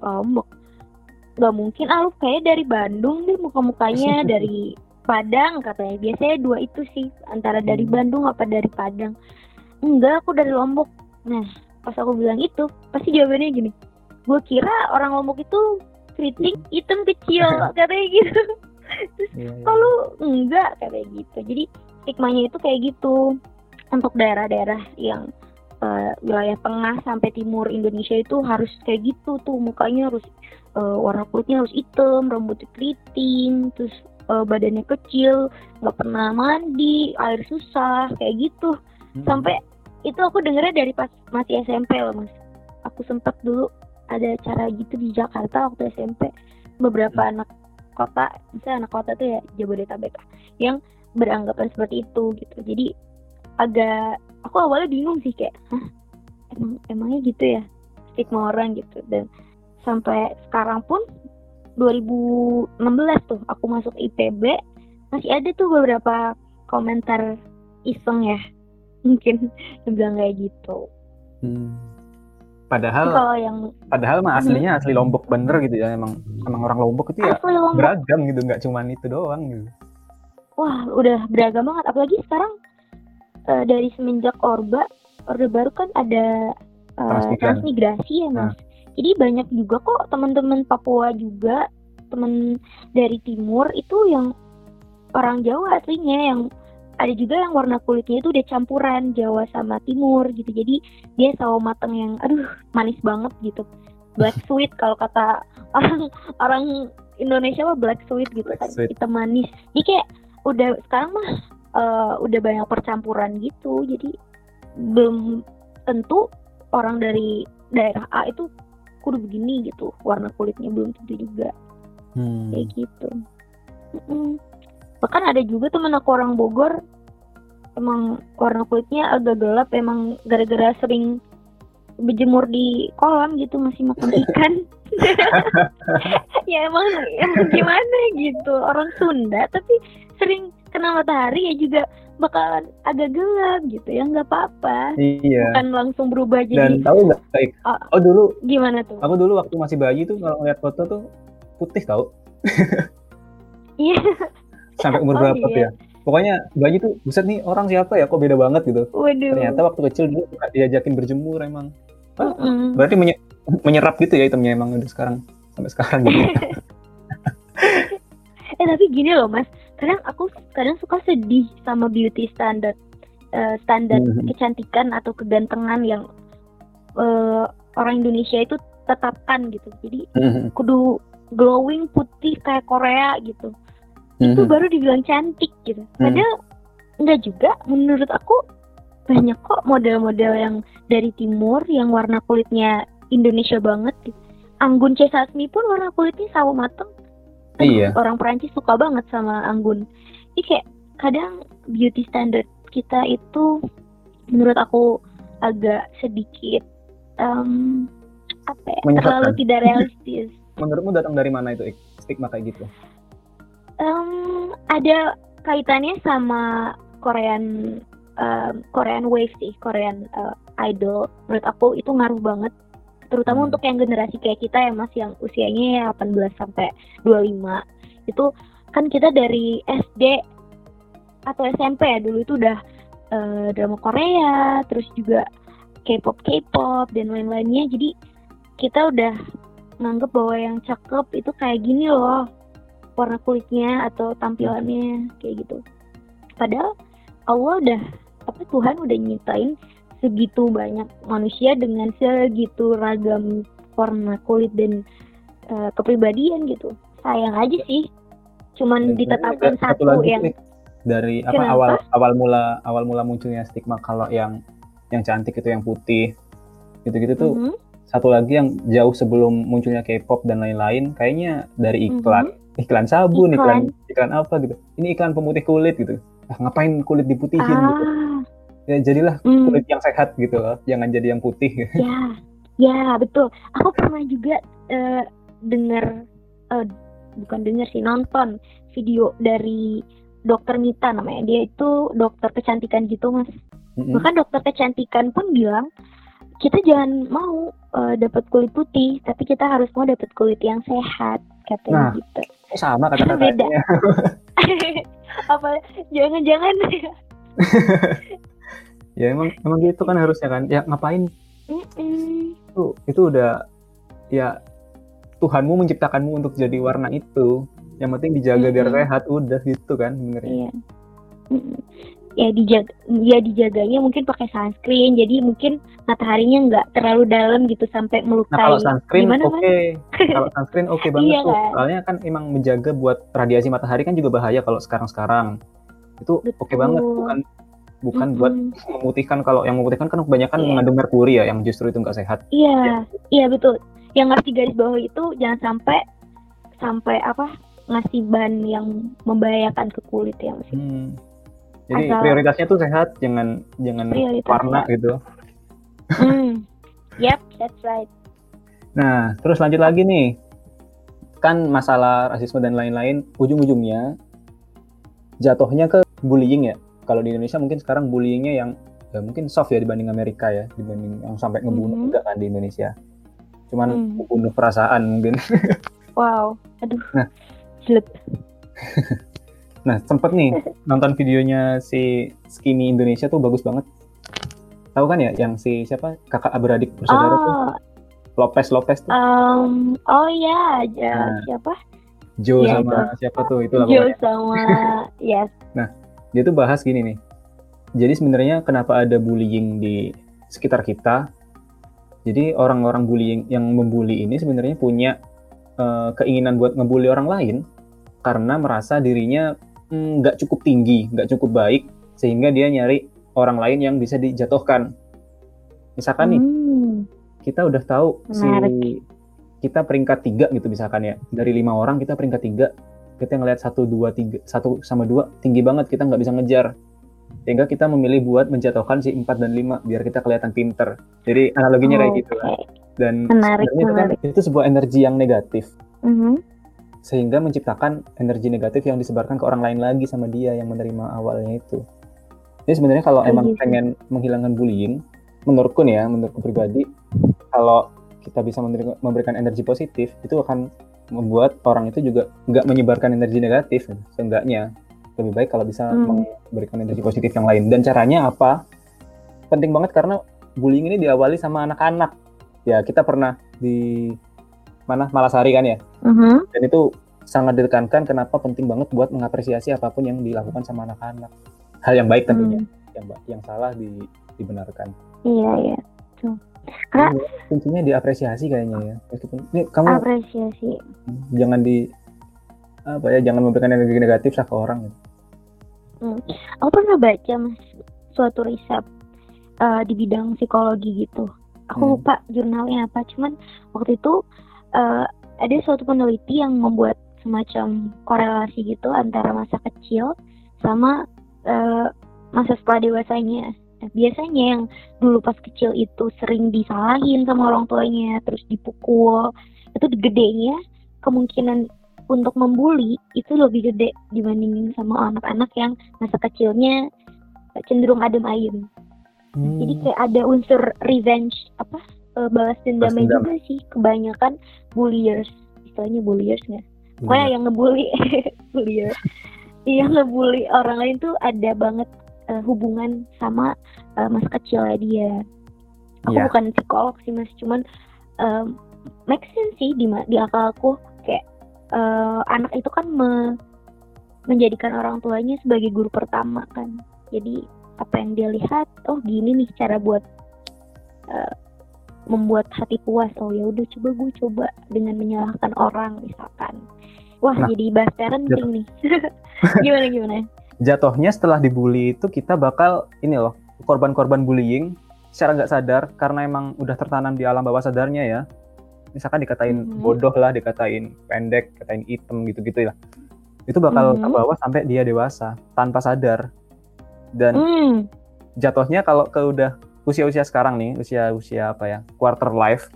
Lombok? Nggak mungkin ah lu kayak dari Bandung deh muka-mukanya dari Padang katanya. Biasanya dua itu sih antara dari Hmm. Bandung apa dari Padang. Enggak aku dari Lombok. Nah pas aku bilang itu pasti jawabannya gini gue kira orang Lombok itu keriting hitam kecil katanya gitu. Iya, iya. kalau enggak? kayak gitu. Jadi stigmanya itu kayak gitu. Untuk daerah-daerah yang eh, wilayah tengah sampai timur Indonesia itu harus kayak gitu tuh. Mukanya harus eh, warna kulitnya harus hitam rambutnya keriting terus eh, badannya kecil nggak pernah mandi air susah kayak gitu. Hmm. sampai itu aku dengernya dari pas masih SMP loh mas. Aku sempet dulu ada acara gitu di Jakarta waktu SMP beberapa Hmm. anak kota misalnya anak kota tuh ya Jabodetabek yang beranggapan seperti itu gitu. Jadi agak aku awalnya bingung sih kayak Hah, emang emangnya gitu ya stigma orang gitu dan sampai sekarang pun 2016 tuh aku masuk IPB masih ada tuh beberapa komentar iseng ya mungkin bilang kayak gitu Hmm. Padahal kalau yang padahal mah aslinya asli Lombok bener gitu ya emang emang orang Lombok itu ya asli Lombok beragam gitu nggak cuman itu doang gitu. wah udah beragam banget apalagi sekarang eh, dari semenjak Orba Orde Baru kan ada Transmigran. transmigrasi. ya mas. Jadi banyak juga kok teman-teman Papua juga teman dari timur itu yang orang Jawa aslinya yang ada juga yang warna kulitnya itu udah campuran Jawa sama Timur gitu. Jadi dia sawo mateng yang aduh manis banget gitu. Black sweet kalau kata orang orang Indonesia mah black sweet gitu Black kan sweet. hitam manis. Jadi kayak udah sekarang mah eh, udah banyak percampuran gitu. Jadi belum tentu orang dari daerah A itu kudu begini gitu. Warna kulitnya belum tentu juga. Hmm. kayak gitu. Mm-mm. bahkan ada juga temen aku orang Bogor emang warna kulitnya agak gelap emang gara-gara sering berjemur di kolam gitu masih makan ikan. Ya emang emang gimana gitu. Orang Sunda tapi sering kena matahari ya juga bakalan agak gelap gitu ya nggak apa-apa Iya. bukan langsung berubah Dan jadi tahu nggak, Baik? Ah. Oh dulu, gimana tuh aku dulu waktu masih bayi tuh kalau ngeliat foto tuh putih tau. iya Sampai umur Oh, berapa tuh iya. ya? Pokoknya bayi tuh, buset nih orang siapa ya? Kok beda banget gitu. waduh Ternyata waktu kecil dulu suka diajakin berjemur emang. Ah, Mm-mm. Berarti menye- menyerap gitu ya itemnya emang udah sekarang sampai sekarang gitu. Eh tapi gini loh mas, kadang aku kadang suka sedih sama beauty standard eh, standar Mhm. kecantikan atau kegantengan yang eh, orang Indonesia itu tetapkan gitu. Jadi Mhm. kudu glowing putih kayak Korea gitu. Itu Mhm. baru dibilang cantik gitu. Hmm. Padahal enggak juga. Menurut aku banyak kok model-model yang dari timur yang warna kulitnya Indonesia banget. Gitu. Anggun C. Sasmi pun warna kulitnya sawo mateng. Aduh, Iya. Orang Perancis suka banget sama Anggun. Jadi kayak kadang beauty standard kita itu menurut aku agak sedikit em, apa ya, Menyesatkan. terlalu tidak realistis. Menurutmu datang dari mana itu Ik? stigma kayak gitu? Em, ada kaitannya sama Korean em, Korean wave sih, Korean eh, idol. Menurut aku itu ngaruh banget, terutama Hmm. untuk yang generasi kayak kita ya Mas yang usianya ya 18 sampai 25. Itu kan kita dari SD atau SMP ya dulu itu udah eh, drama Korea, terus juga K-pop K-pop dan lain-lainnya. Jadi kita udah nganggep bahwa yang cakep itu kayak gini loh warna kulitnya atau tampilannya kayak gitu. Padahal Allah udah apa Tuhan udah nyiptain segitu banyak manusia dengan segitu ragam warna kulit dan eh, kepribadian gitu. Sayang aja sih. Cuman Dan ditetapkan satu, lagi yang nih, dari apa Kenapa? awal awal mula awal mula munculnya stigma kalau yang yang cantik itu yang putih gitu-gitu tuh Mhm, satu lagi yang jauh sebelum munculnya K-pop dan lain-lain kayaknya dari iklan iklan sabun iklan. Iklan. iklan apa gitu ini iklan pemutih kulit gitu ah, ngapain kulit diputihin gitu ah, ya jadilah hmm. kulit yang sehat gitu loh jangan jadi yang putih Ya, ya betul. Aku pernah juga eh, dengar, eh, bukan dengar sih nonton video dari dokter Mita namanya. Dia itu dokter kecantikan gitu mas. Mm-mm. Bahkan dokter kecantikan pun bilang kita jangan mau eh, dapat kulit putih, tapi kita harus mau dapat kulit yang sehat Nah. katanya gitu. Kok sama Beda. kata-katanya Apa jangan-jangan ya emang emang gitu kan harusnya kan ya ngapain Mm-mm. itu itu udah ya Tuhanmu menciptakanmu untuk jadi warna itu yang penting dijaga biar Mm-mm. sehat udah gitu kan sebenarnya Iya. Mm-mm. Ya dijaga, ya dijaganya mungkin pakai sunscreen, jadi mungkin mataharinya nggak terlalu dalam gitu sampai nah melukai. kalau sunscreen oke Mas? kalau sunscreen oke banget Iya, tuh kan? soalnya kan emang menjaga buat radiasi matahari kan juga bahaya kalau sekarang-sekarang itu oke Betul. banget bukan bukan buat Mm-mm. memutihkan kalau yang memutihkan kan kebanyakan Iya. mengandung merkuri ya yang justru itu nggak sehat Iya, iya betul. Yang ngasih garis bawah itu jangan sampai sampai apa ngasih bahan yang membahayakan ke kulit ya Mas. Hmm. Jadi Asal- prioritasnya tuh sehat, jangan jangan warna gitu. Hmm. Yep, that's right. Nah, terus lanjut lagi nih. Kan masalah rasisme dan lain-lain ujung-ujungnya jatuhnya ke bullying ya. Kalau di Indonesia mungkin sekarang bullyingnya yang ya mungkin soft ya dibanding Amerika ya, dibanding yang sampai ngebunuh Mhm. enggak kan di Indonesia. Cuman Hmm. membunuh perasaan mungkin. Wow, aduh. Nah. Jelek. Nah, sempet nih nonton videonya si Skinny Indonesia tuh bagus banget. Tahu kan ya yang si siapa? Kakak beradik bersaudara tuh Oh, Lopez Lopez tuh. um, oh ya, ya, Nah, siapa? Joe iya, sama siapa tuh itu Joe pokoknya. sama yes. Dia tuh bahas gini nih. Jadi sebenarnya kenapa ada bullying di sekitar kita? Jadi orang-orang bullying yang membuli ini sebenarnya punya eh, keinginan buat ngebully orang lain karena merasa dirinya mm, nggak cukup tinggi, nggak cukup baik sehingga dia nyari orang lain yang bisa dijatuhkan. Misalkan nih, Hmm, kita udah tahu si Menarik. kita peringkat tiga gitu misalkan ya dari lima orang kita peringkat tiga kita ngelihat satu dua tiga satu sama dua tinggi banget kita nggak bisa ngejar sehingga kita memilih buat menjatuhkan si empat dan lima biar kita kelihatan pinter jadi analoginya kayak gitu oke. dan Menarik, itu kan itu sebuah energi yang negatif Mhm. sehingga menciptakan energi negatif yang disebarkan ke orang lain lagi sama dia yang menerima awalnya itu. Jadi sebenarnya kalau Kayak emang gitu. pengen menghilangkan bullying, menurutku nih ya, menurutku pribadi, kalau kita bisa memberi- memberikan energi positif, itu akan membuat orang itu juga nggak menyebarkan energi negatif. Seenggaknya lebih baik kalau bisa Hmm. memberikan energi positif yang lain. Dan caranya apa? Penting banget karena bullying ini diawali sama anak-anak. Ya kita pernah di mana Malasari kan ya Mhm. dan itu sangat ditekankan kenapa penting banget buat mengapresiasi apa pun yang dilakukan sama anak-anak hal yang baik tentunya Hmm. yang yang salah di- dibenarkan Iya, iya. Tuh. Karena Ini kuncinya diapresiasi kayaknya ya meskipun ini kamu apresiasi. jangan di apa ya jangan memberikan energi negatif ke orang gitu. Aku pernah baca mas suatu riset eh, di bidang psikologi gitu. Aku Hmm. lupa jurnalnya apa, cuman waktu itu eh, ada suatu peneliti yang membuat semacam korelasi gitu antara masa kecil sama eh, masa setelah dewasanya. Nah, biasanya yang dulu pas kecil itu sering disalahin sama orang tuanya, terus dipukul, itu gedenya kemungkinan untuk membuli itu lebih gede dibandingin sama anak-anak yang masa kecilnya cenderung adem ayem. Jadi kayak ada unsur revenge apa eh, balas dendamnya dendam. juga sih. Kebanyakan bulliers. Istilahnya bulliers nggak? Pokoknya yang ngebully bullier, yang ngebully orang lain tuh ada banget eh, hubungan sama eh, masa kecilnya dia. Aku Iya. bukan psikolog sih mas, cuman em, make sense sih di di akal aku kayak eh, anak itu kan me- menjadikan orang tuanya sebagai guru pertama kan. Jadi apa yang dia lihat, oh gini nih cara buat eh, membuat hati puas. Oh ya udah coba gue coba dengan menyalahkan orang misalkan. Wah Nah, jadi bahas parenting nih. gimana gimana? Jatuhnya setelah dibully itu kita bakal ini loh korban-korban bullying secara nggak sadar karena emang udah tertanam di alam bawah sadarnya ya misalkan dikatain Mhm. bodoh lah dikatain pendek dikatain hitam gitu-gitu lah itu bakal Mhm. ke bawah sampai dia dewasa tanpa sadar dan Hmm. jatuhnya kalau ke udah usia-usia sekarang nih usia-usia apa ya quarter life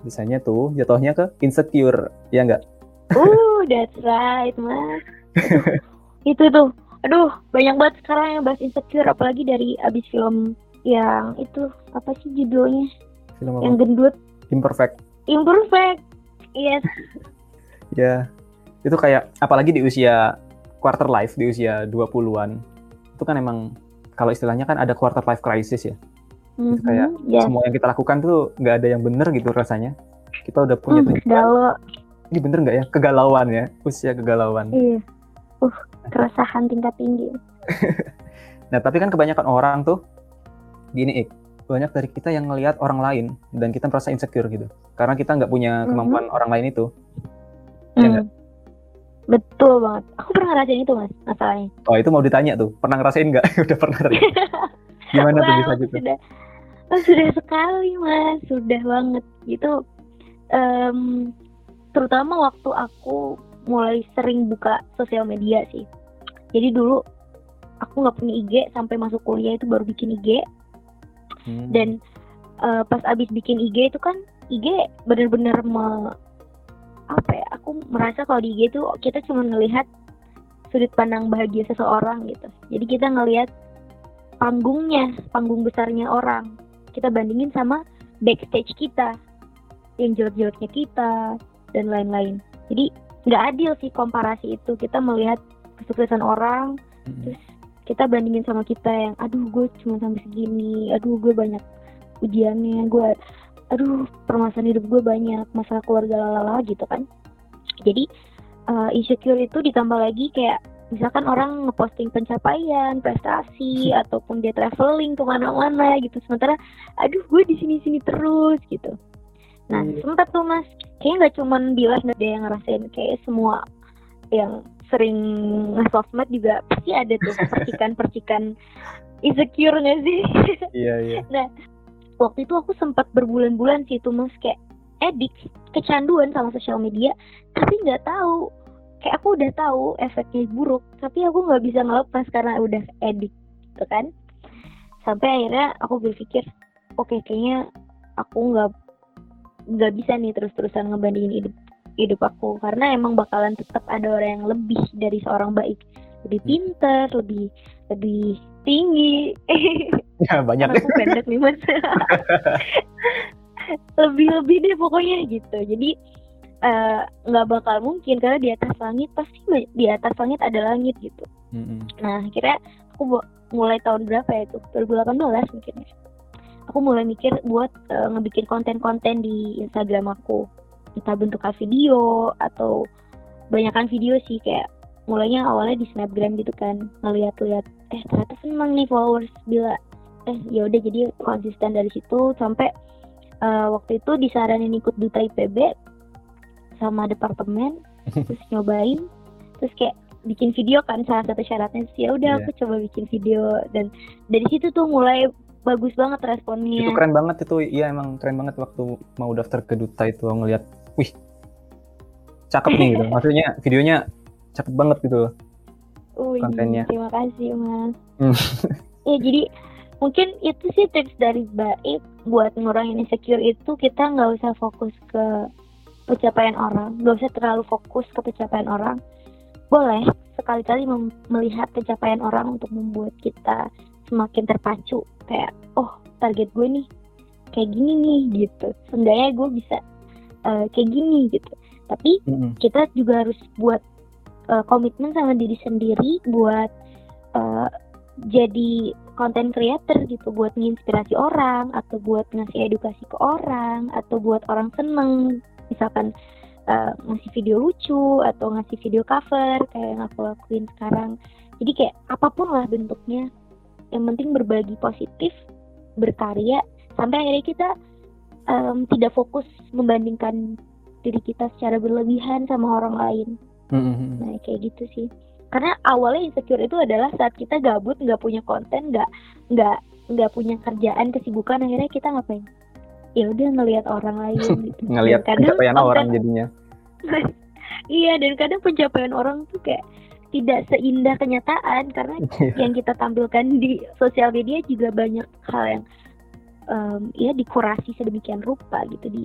biasanya tuh jatuhnya ke insecure ya nggak Uh, that's right, Mas. itu tuh. Aduh, banyak banget sekarang yang bahas insecure apalagi dari abis film yang itu apa sih judulnya? film apa? Yang gendut, imperfect imperfect. Yes. Ya, itu kayak apalagi di usia quarter life di usia 20-an. Itu kan emang kalau istilahnya kan ada quarter life crisis ya. Mhm, kayak yes. Semua yang kita lakukan tuh nggak ada yang bener gitu rasanya. Kita udah punya tujuan. galau. Ini bener nggak ya? Kegalauan ya, usia kegalauan. Iya. Uh, keresahan tingkat tinggi. Nah, tapi kan kebanyakan orang tuh gini, Ik. Banyak dari kita yang ngelihat orang lain dan kita merasa insecure gitu. Karena kita nggak punya Mhm. kemampuan orang lain itu. Iya Hmm. nggak? Betul banget. Aku pernah ngerasain itu, Mas, masalahnya. Oh, itu mau ditanya tuh. Pernah ngerasain nggak? udah pernah. Gimana tuh bisa gitu? Sudah, oh, sudah sekali mas, sudah banget. Gitu, em, terutama waktu aku mulai sering buka sosial media sih. Jadi dulu aku nggak punya IG sampai masuk kuliah itu baru bikin IG. Hmm. Dan eh, pas abis bikin IG itu kan IG bener-bener me, apa ya? Aku merasa kalau di IG itu kita cuma ngelihat sudut pandang bahagia seseorang gitu. Jadi kita ngelihat panggungnya, panggung besarnya orang. Kita bandingin sama backstage kita, yang jelek-jeleknya kita dan lain-lain. Jadi nggak adil sih komparasi itu. Kita melihat kesuksesan orang, Hmm. terus kita bandingin sama kita yang, aduh gue cuma sampai segini, aduh gue banyak ujiannya, gue, aduh permasalahan hidup gue banyak, masalah keluarga lalala gitu kan. Jadi uh, insecure itu ditambah lagi kayak misalkan orang ngeposting pencapaian, prestasi, ataupun dia traveling ke mana-mana gitu. Sementara, aduh gue di sini-sini terus gitu. Nah Iya. sempat tuh mas, kayaknya nggak cuman bilang ada yang ngerasain, kayak semua yang sering nge-sosmed juga pasti ada tuh percikan-percikan insecure nggak sih? Iya iya. Nah, waktu itu aku sempat berbulan-bulan sih itu mas kayak edik, kecanduan sama sosial media, tapi nggak tahu. Kayak aku udah tahu efeknya buruk, tapi aku nggak bisa ngelepas karena udah edik, gitu kan? Sampai akhirnya aku berpikir, oke kayaknya aku nggak nggak bisa nih terus-terusan ngebandingin hidup hidup aku. Karena emang bakalan tetap ada orang yang lebih dari seorang baik. Lebih pintar lebih lebih tinggi. Ya banyak. aku pendek nih mas. Lebih lebih deh pokoknya gitu. Jadi eh, nggak bakal mungkin karena di atas langit pasti di atas langit ada langit gitu. Mm-mm. nah akhirnya aku mulai tahun berapa ya itu? 2018 mungkin ya. Aku mulai mikir buat eh, ngebikin konten-konten di Instagram aku entah bentuknya video atau banyakkan video sih kayak mulainya awalnya di snapgram gitu kan ngeliat-liat eh ternyata seneng nih followers bila eh ya udah jadi konsisten dari situ sampai eh, waktu itu disaranin ikut duta IPB sama departemen terus nyobain terus kayak bikin video kan salah satu syaratnya sih ya udah Iya. aku coba bikin video dan dari situ tuh mulai bagus banget responnya Itu keren banget itu. Iya emang keren banget waktu mau daftar ke duta itu ngelihat, wih, cakep nih gitu. Maksudnya videonya cakep banget gitu. loh. Wih, kontennya. terima kasih mas Hmm. ya jadi mungkin itu sih tips dari baik buat ngurangin insecure itu kita nggak usah fokus ke pencapaian orang nggak usah terlalu fokus ke pencapaian orang boleh sekali-kali melihat pencapaian orang untuk membuat kita semakin terpacu kayak oh target gue nih kayak gini nih gitu seenggaknya gue bisa eh, kayak gini gitu. Tapi Mm-mm. kita juga harus buat uh, komitmen sama diri sendiri buat uh, jadi konten creator gitu. Buat menginspirasi orang atau buat ngasih edukasi ke orang atau buat orang seneng. Misalkan uh, ngasih video lucu atau ngasih video cover kayak yang aku lakuin sekarang. Jadi kayak apa pun lah bentuknya. Yang penting berbagi positif berkarya sampai akhirnya kita um, tidak fokus membandingkan diri kita secara berlebihan sama orang lain Mm-mm. Nah kayak gitu sih. Karena awalnya insecure itu adalah saat kita gabut, nggak punya konten, nggak nggak nggak punya kerjaan, kesibukan, akhirnya kita ngapain? Ya udah ngelihat orang lain gitu. Ngelihat pencapaian konten- orang jadinya. iya dan kadang pencapaian orang tuh kayak tidak seindah kenyataan karena Iya. yang kita tampilkan di sosial media juga banyak hal yang em, ya dikurasi sedemikian rupa gitu di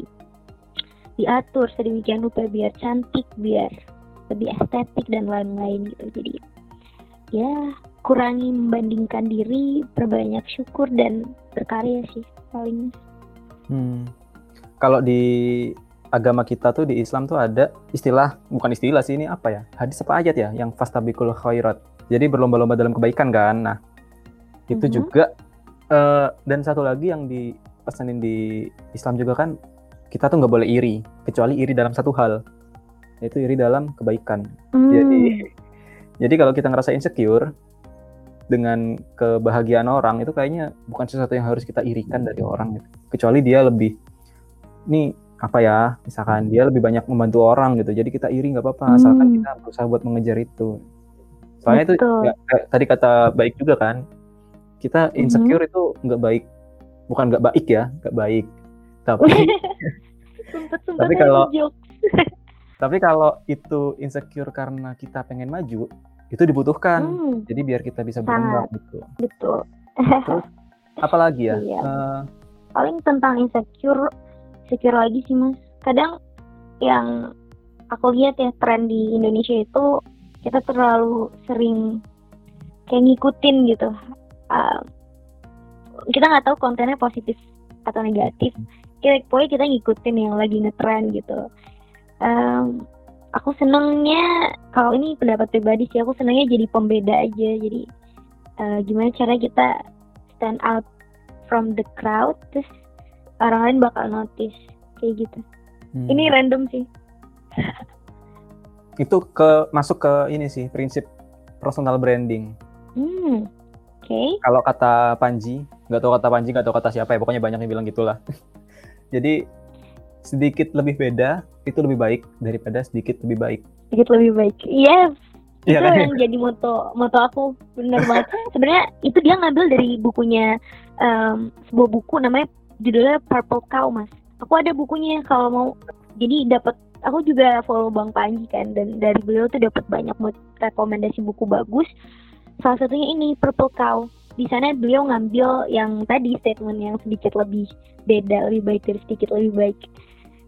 diatur sedemikian rupa biar cantik biar lebih estetik dan lain-lain gitu. Jadi ya kurangi membandingkan diri perbanyak syukur dan berkarya sih paling. Hmm. Kalau di agama kita tuh di Islam tuh ada istilah bukan istilah sih ini apa ya? Hadis apa ayat ya? Yang fastabikul khairat. Jadi berlomba-lomba dalam kebaikan kan? Nah itu Mhm. juga eh, dan satu lagi yang dipesanin di Islam juga kan kita tuh nggak boleh iri kecuali iri dalam satu hal yaitu iri dalam kebaikan Hmm, jadi jadi kalau kita ngerasa insecure dengan kebahagiaan orang itu kayaknya bukan sesuatu yang harus kita irikan dari orang gitu. Kecuali dia lebih nih apa ya, misalkan dia lebih banyak membantu orang gitu. Jadi kita iri nggak apa-apa asalkan Hmm. kita berusaha buat mengejar itu. Soalnya itu Betul. ya, kayak tadi kata baik juga kan. Kita insecure itu nggak baik. Bukan nggak baik ya, nggak baik. Tapi Tapi kalau- tapi kalau itu insecure karena kita pengen maju, itu dibutuhkan. Hmm, Jadi biar kita bisa berkembang gitu. betul Apalagi ya? Iya. eh, paling tentang insecure insecure lagi sih mas kadang yang aku lihat ya tren di Indonesia itu kita terlalu sering kayak ngikutin gitu Ah, kita nggak tahu kontennya positif atau negatif. Kayak pokoknya kita ngikutin yang lagi ngetren gitu. Em, aku senengnya kalau ini pendapat pribadi sih aku senengnya jadi pembeda aja. Jadi eh, gimana cara kita stand out from the crowd terus orang lain bakal notice. Kayak gitu. Hmm, ini random sih. Itu ke masuk ke ini sih prinsip personal branding. hmm oke Kalau kata Panji, nggak tahu kata Panji, nggak tahu kata siapa ya, pokoknya banyak yang bilang gitulah. Jadi sedikit lebih beda itu lebih baik daripada sedikit lebih baik. sedikit lebih baik yes Iya itu kan? yang jadi moto moto aku bener banget sebenarnya itu dia ngambil dari bukunya em, sebuah buku namanya judulnya Purple Cow mas aku ada bukunya kalau mau jadi dapat aku juga follow Bang Panji kan dan dari beliau tuh dapat banyak rekomendasi buku bagus salah satunya ini Purple Cow. Di sana beliau ngambil yang tadi statement yang sedikit lebih beda lebih baik dari sedikit lebih baik.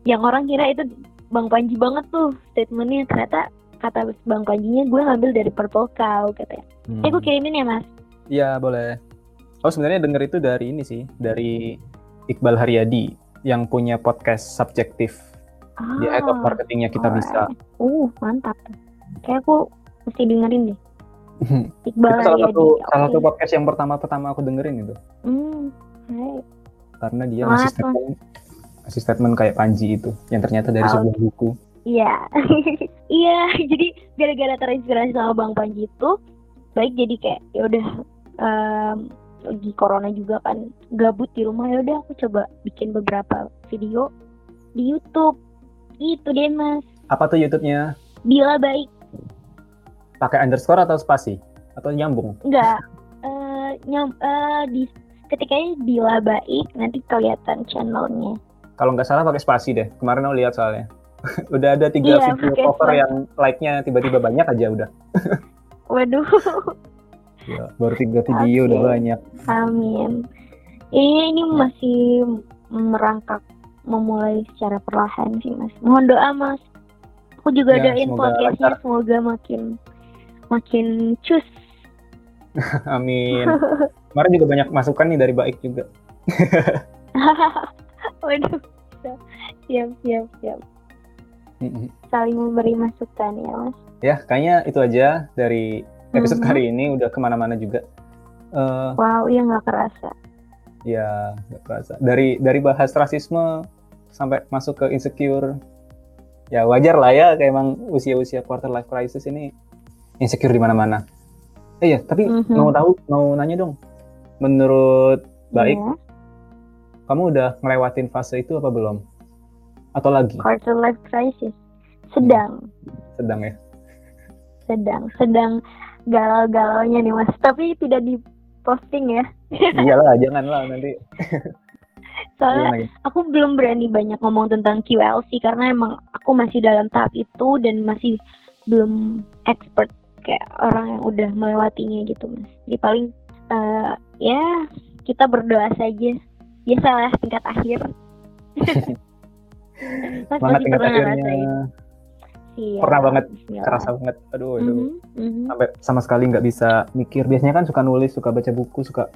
Yang orang kira itu Bang Panji banget tuh statementnya. Ternyata kata Bang Panjinya gue ngambil dari Purple Cow katanya. Hmm. eh gue kirimin ya mas? Iya boleh. Oh sebenarnya denger itu dari ini sih, dari Iqbal Haryadi yang punya podcast subjektif. Ah, di Head of Marketingnya kita alright. bisa. uh mantap. Kayak aku mesti dengerin deh Iqbal itu salah satu oke. salah satu podcast yang pertama-pertama aku dengerin itu, hmm, karena dia Semangat, ngasih statement, ngasih statement kayak Panji itu, yang ternyata dari Oh. sebuah buku. Iya, iya. Jadi gara-gara terinspirasi sama Bang Panji itu, baik jadi kayak ya udah em, lagi corona juga kan gabut di rumah ya udah aku coba bikin beberapa video di YouTube. Itu deh mas. Apa tuh YouTube-nya? Bila baik Pakai underscore atau spasi? Atau nyambung? enggak eh nyam eh, di ketikanya bila baik nanti kelihatan channelnya. Kalau nggak salah pakai spasi deh. Kemarin aku lihat soalnya. udah ada tiga Iya, video cover spasi. yang like-nya tiba-tiba banyak aja udah. Waduh, Ya, baru tiga video udah Oke. banyak. amin. Ini ini masih merangkak memulai secara perlahan sih mas. Mohon doa mas. Aku juga Ya, doain podcastnya semoga makin makin cus. Amin. Kemarin juga banyak masukan nih dari Baik juga. Waduh, siap siap siap. Saling memberi masukan ya mas. Ya, kayaknya itu aja dari episode Mhm. kali ini udah ke mana-mana juga. Eh, Wow, iya nggak kerasa. ya, nggak kerasa. Dari dari bahas rasisme sampai masuk ke insecure. Ya wajar lah ya, kayak emang usia-usia quarter life crisis ini insecure di mana-mana. Eh ya, tapi Mhm. mau tahu, mau nanya dong. Menurut Baik, Iya. kamu udah ngelewatin fase itu apa belum? Atau lagi? Quarter life crisis. Sedang. Sedang ya? sedang sedang galau-galaunya nih mas tapi tidak di posting ya Iyalah, janganlah nanti. soalnya aku belum berani banyak ngomong tentang QLC karena emang aku masih dalam tahap itu dan masih belum expert kayak orang yang udah melewatinya gitu mas jadi paling eh, ya kita berdoa saja biasalah tingkat akhir mas Semangat masih tingkat pernah akhirnya. ngerasain Iya, Pernah banget, bismillah. Kerasa banget. Aduh, aduh. Mhm, mhm. sampai sama sekali nggak bisa mikir. Biasanya kan suka nulis, suka baca buku, suka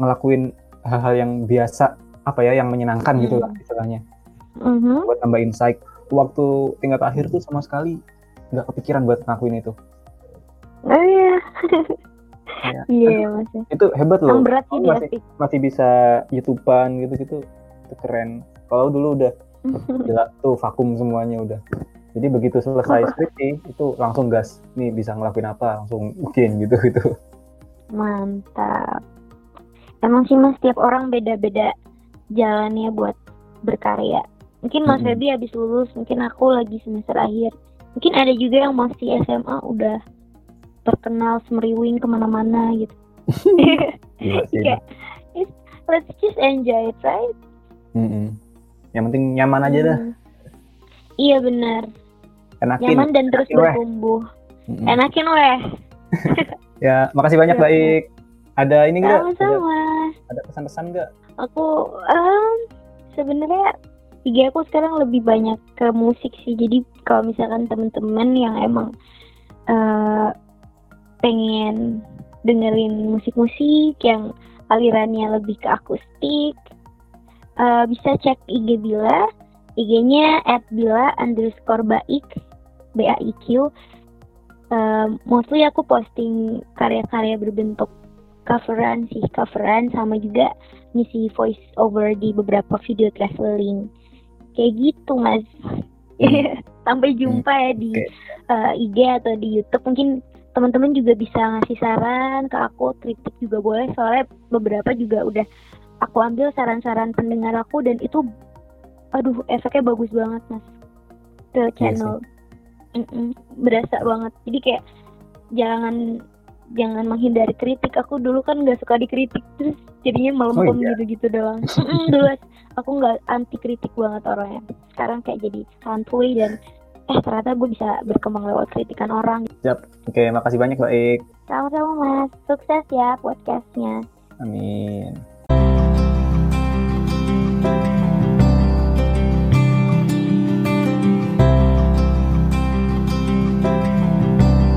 ngelakuin hal-hal yang biasa, apa ya, yang menyenangkan gitu lah Hmm. istilahnya. Mhm. Buat nambah insight. Waktu tingkat akhir tuh sama sekali nggak kepikiran buat ngelakuin itu. Oh iya. Iya mas. Itu hebat loh. Yang berat sih masih, masih bisa YouTubean gitu-gitu. Itu keren. Kalau dulu udah gila tuh vakum semuanya udah. Jadi begitu selesai skripsi itu langsung gas. Nih bisa ngelakuin apa? Langsung bikin gitu gitu. Mantap. Emang sih mas, tiap orang beda-beda jalannya buat berkarya. Mungkin Mas. Febi habis lulus, mungkin aku lagi semester akhir. Mungkin ada juga yang masih SMA udah terkenal semeriwing ke mana-mana gitu. Kayak, it's- let's just enjoy it, right? Mm-mm. Yang penting nyaman aja dah. Hmm. Iya benar. Enakin. Nyaman dan terus Enakin, bertumbuh. Mm-mm. Enakin weh. Ya, makasih banyak Siap, baik. Ada ini enggak? Ada, Sama-sama. ada pesan-pesan enggak? aku em, sebenarnya IG aku sekarang lebih banyak ke musik sih jadi kalau misalkan temen-temen yang emang eh, pengen dengerin musik-musik yang alirannya lebih ke akustik eh, bisa cek IG Bila. IG-nya at Bila underscore baik B A I Q. Eh, mostly aku posting karya-karya berbentuk coveran sih coveran sama juga ngisi voice over di beberapa video traveling. Kayak gitu mas. Sampai jumpa ya di Oke. eh, IG atau di YouTube. Mungkin teman-teman juga bisa ngasih saran ke aku kritik juga boleh. Soalnya beberapa juga udah aku ambil saran-saran pendengar aku dan itu aduh efeknya bagus banget mas ke channel. Mm-mm, berasa banget. Jadi kayak jangan jangan menghindari kritik. Aku dulu kan nggak suka dikritik terus jadinya melempem Oh, iya? gitu-gitu doang. Mm, dulu aku nggak anti kritik banget orangnya. Sekarang kayak jadi santuy dan eh ternyata gue bisa berkembang lewat kritikan orang Oke, makasih banyak Mbak Ik. sama-sama mas sukses ya podcastnya Amin.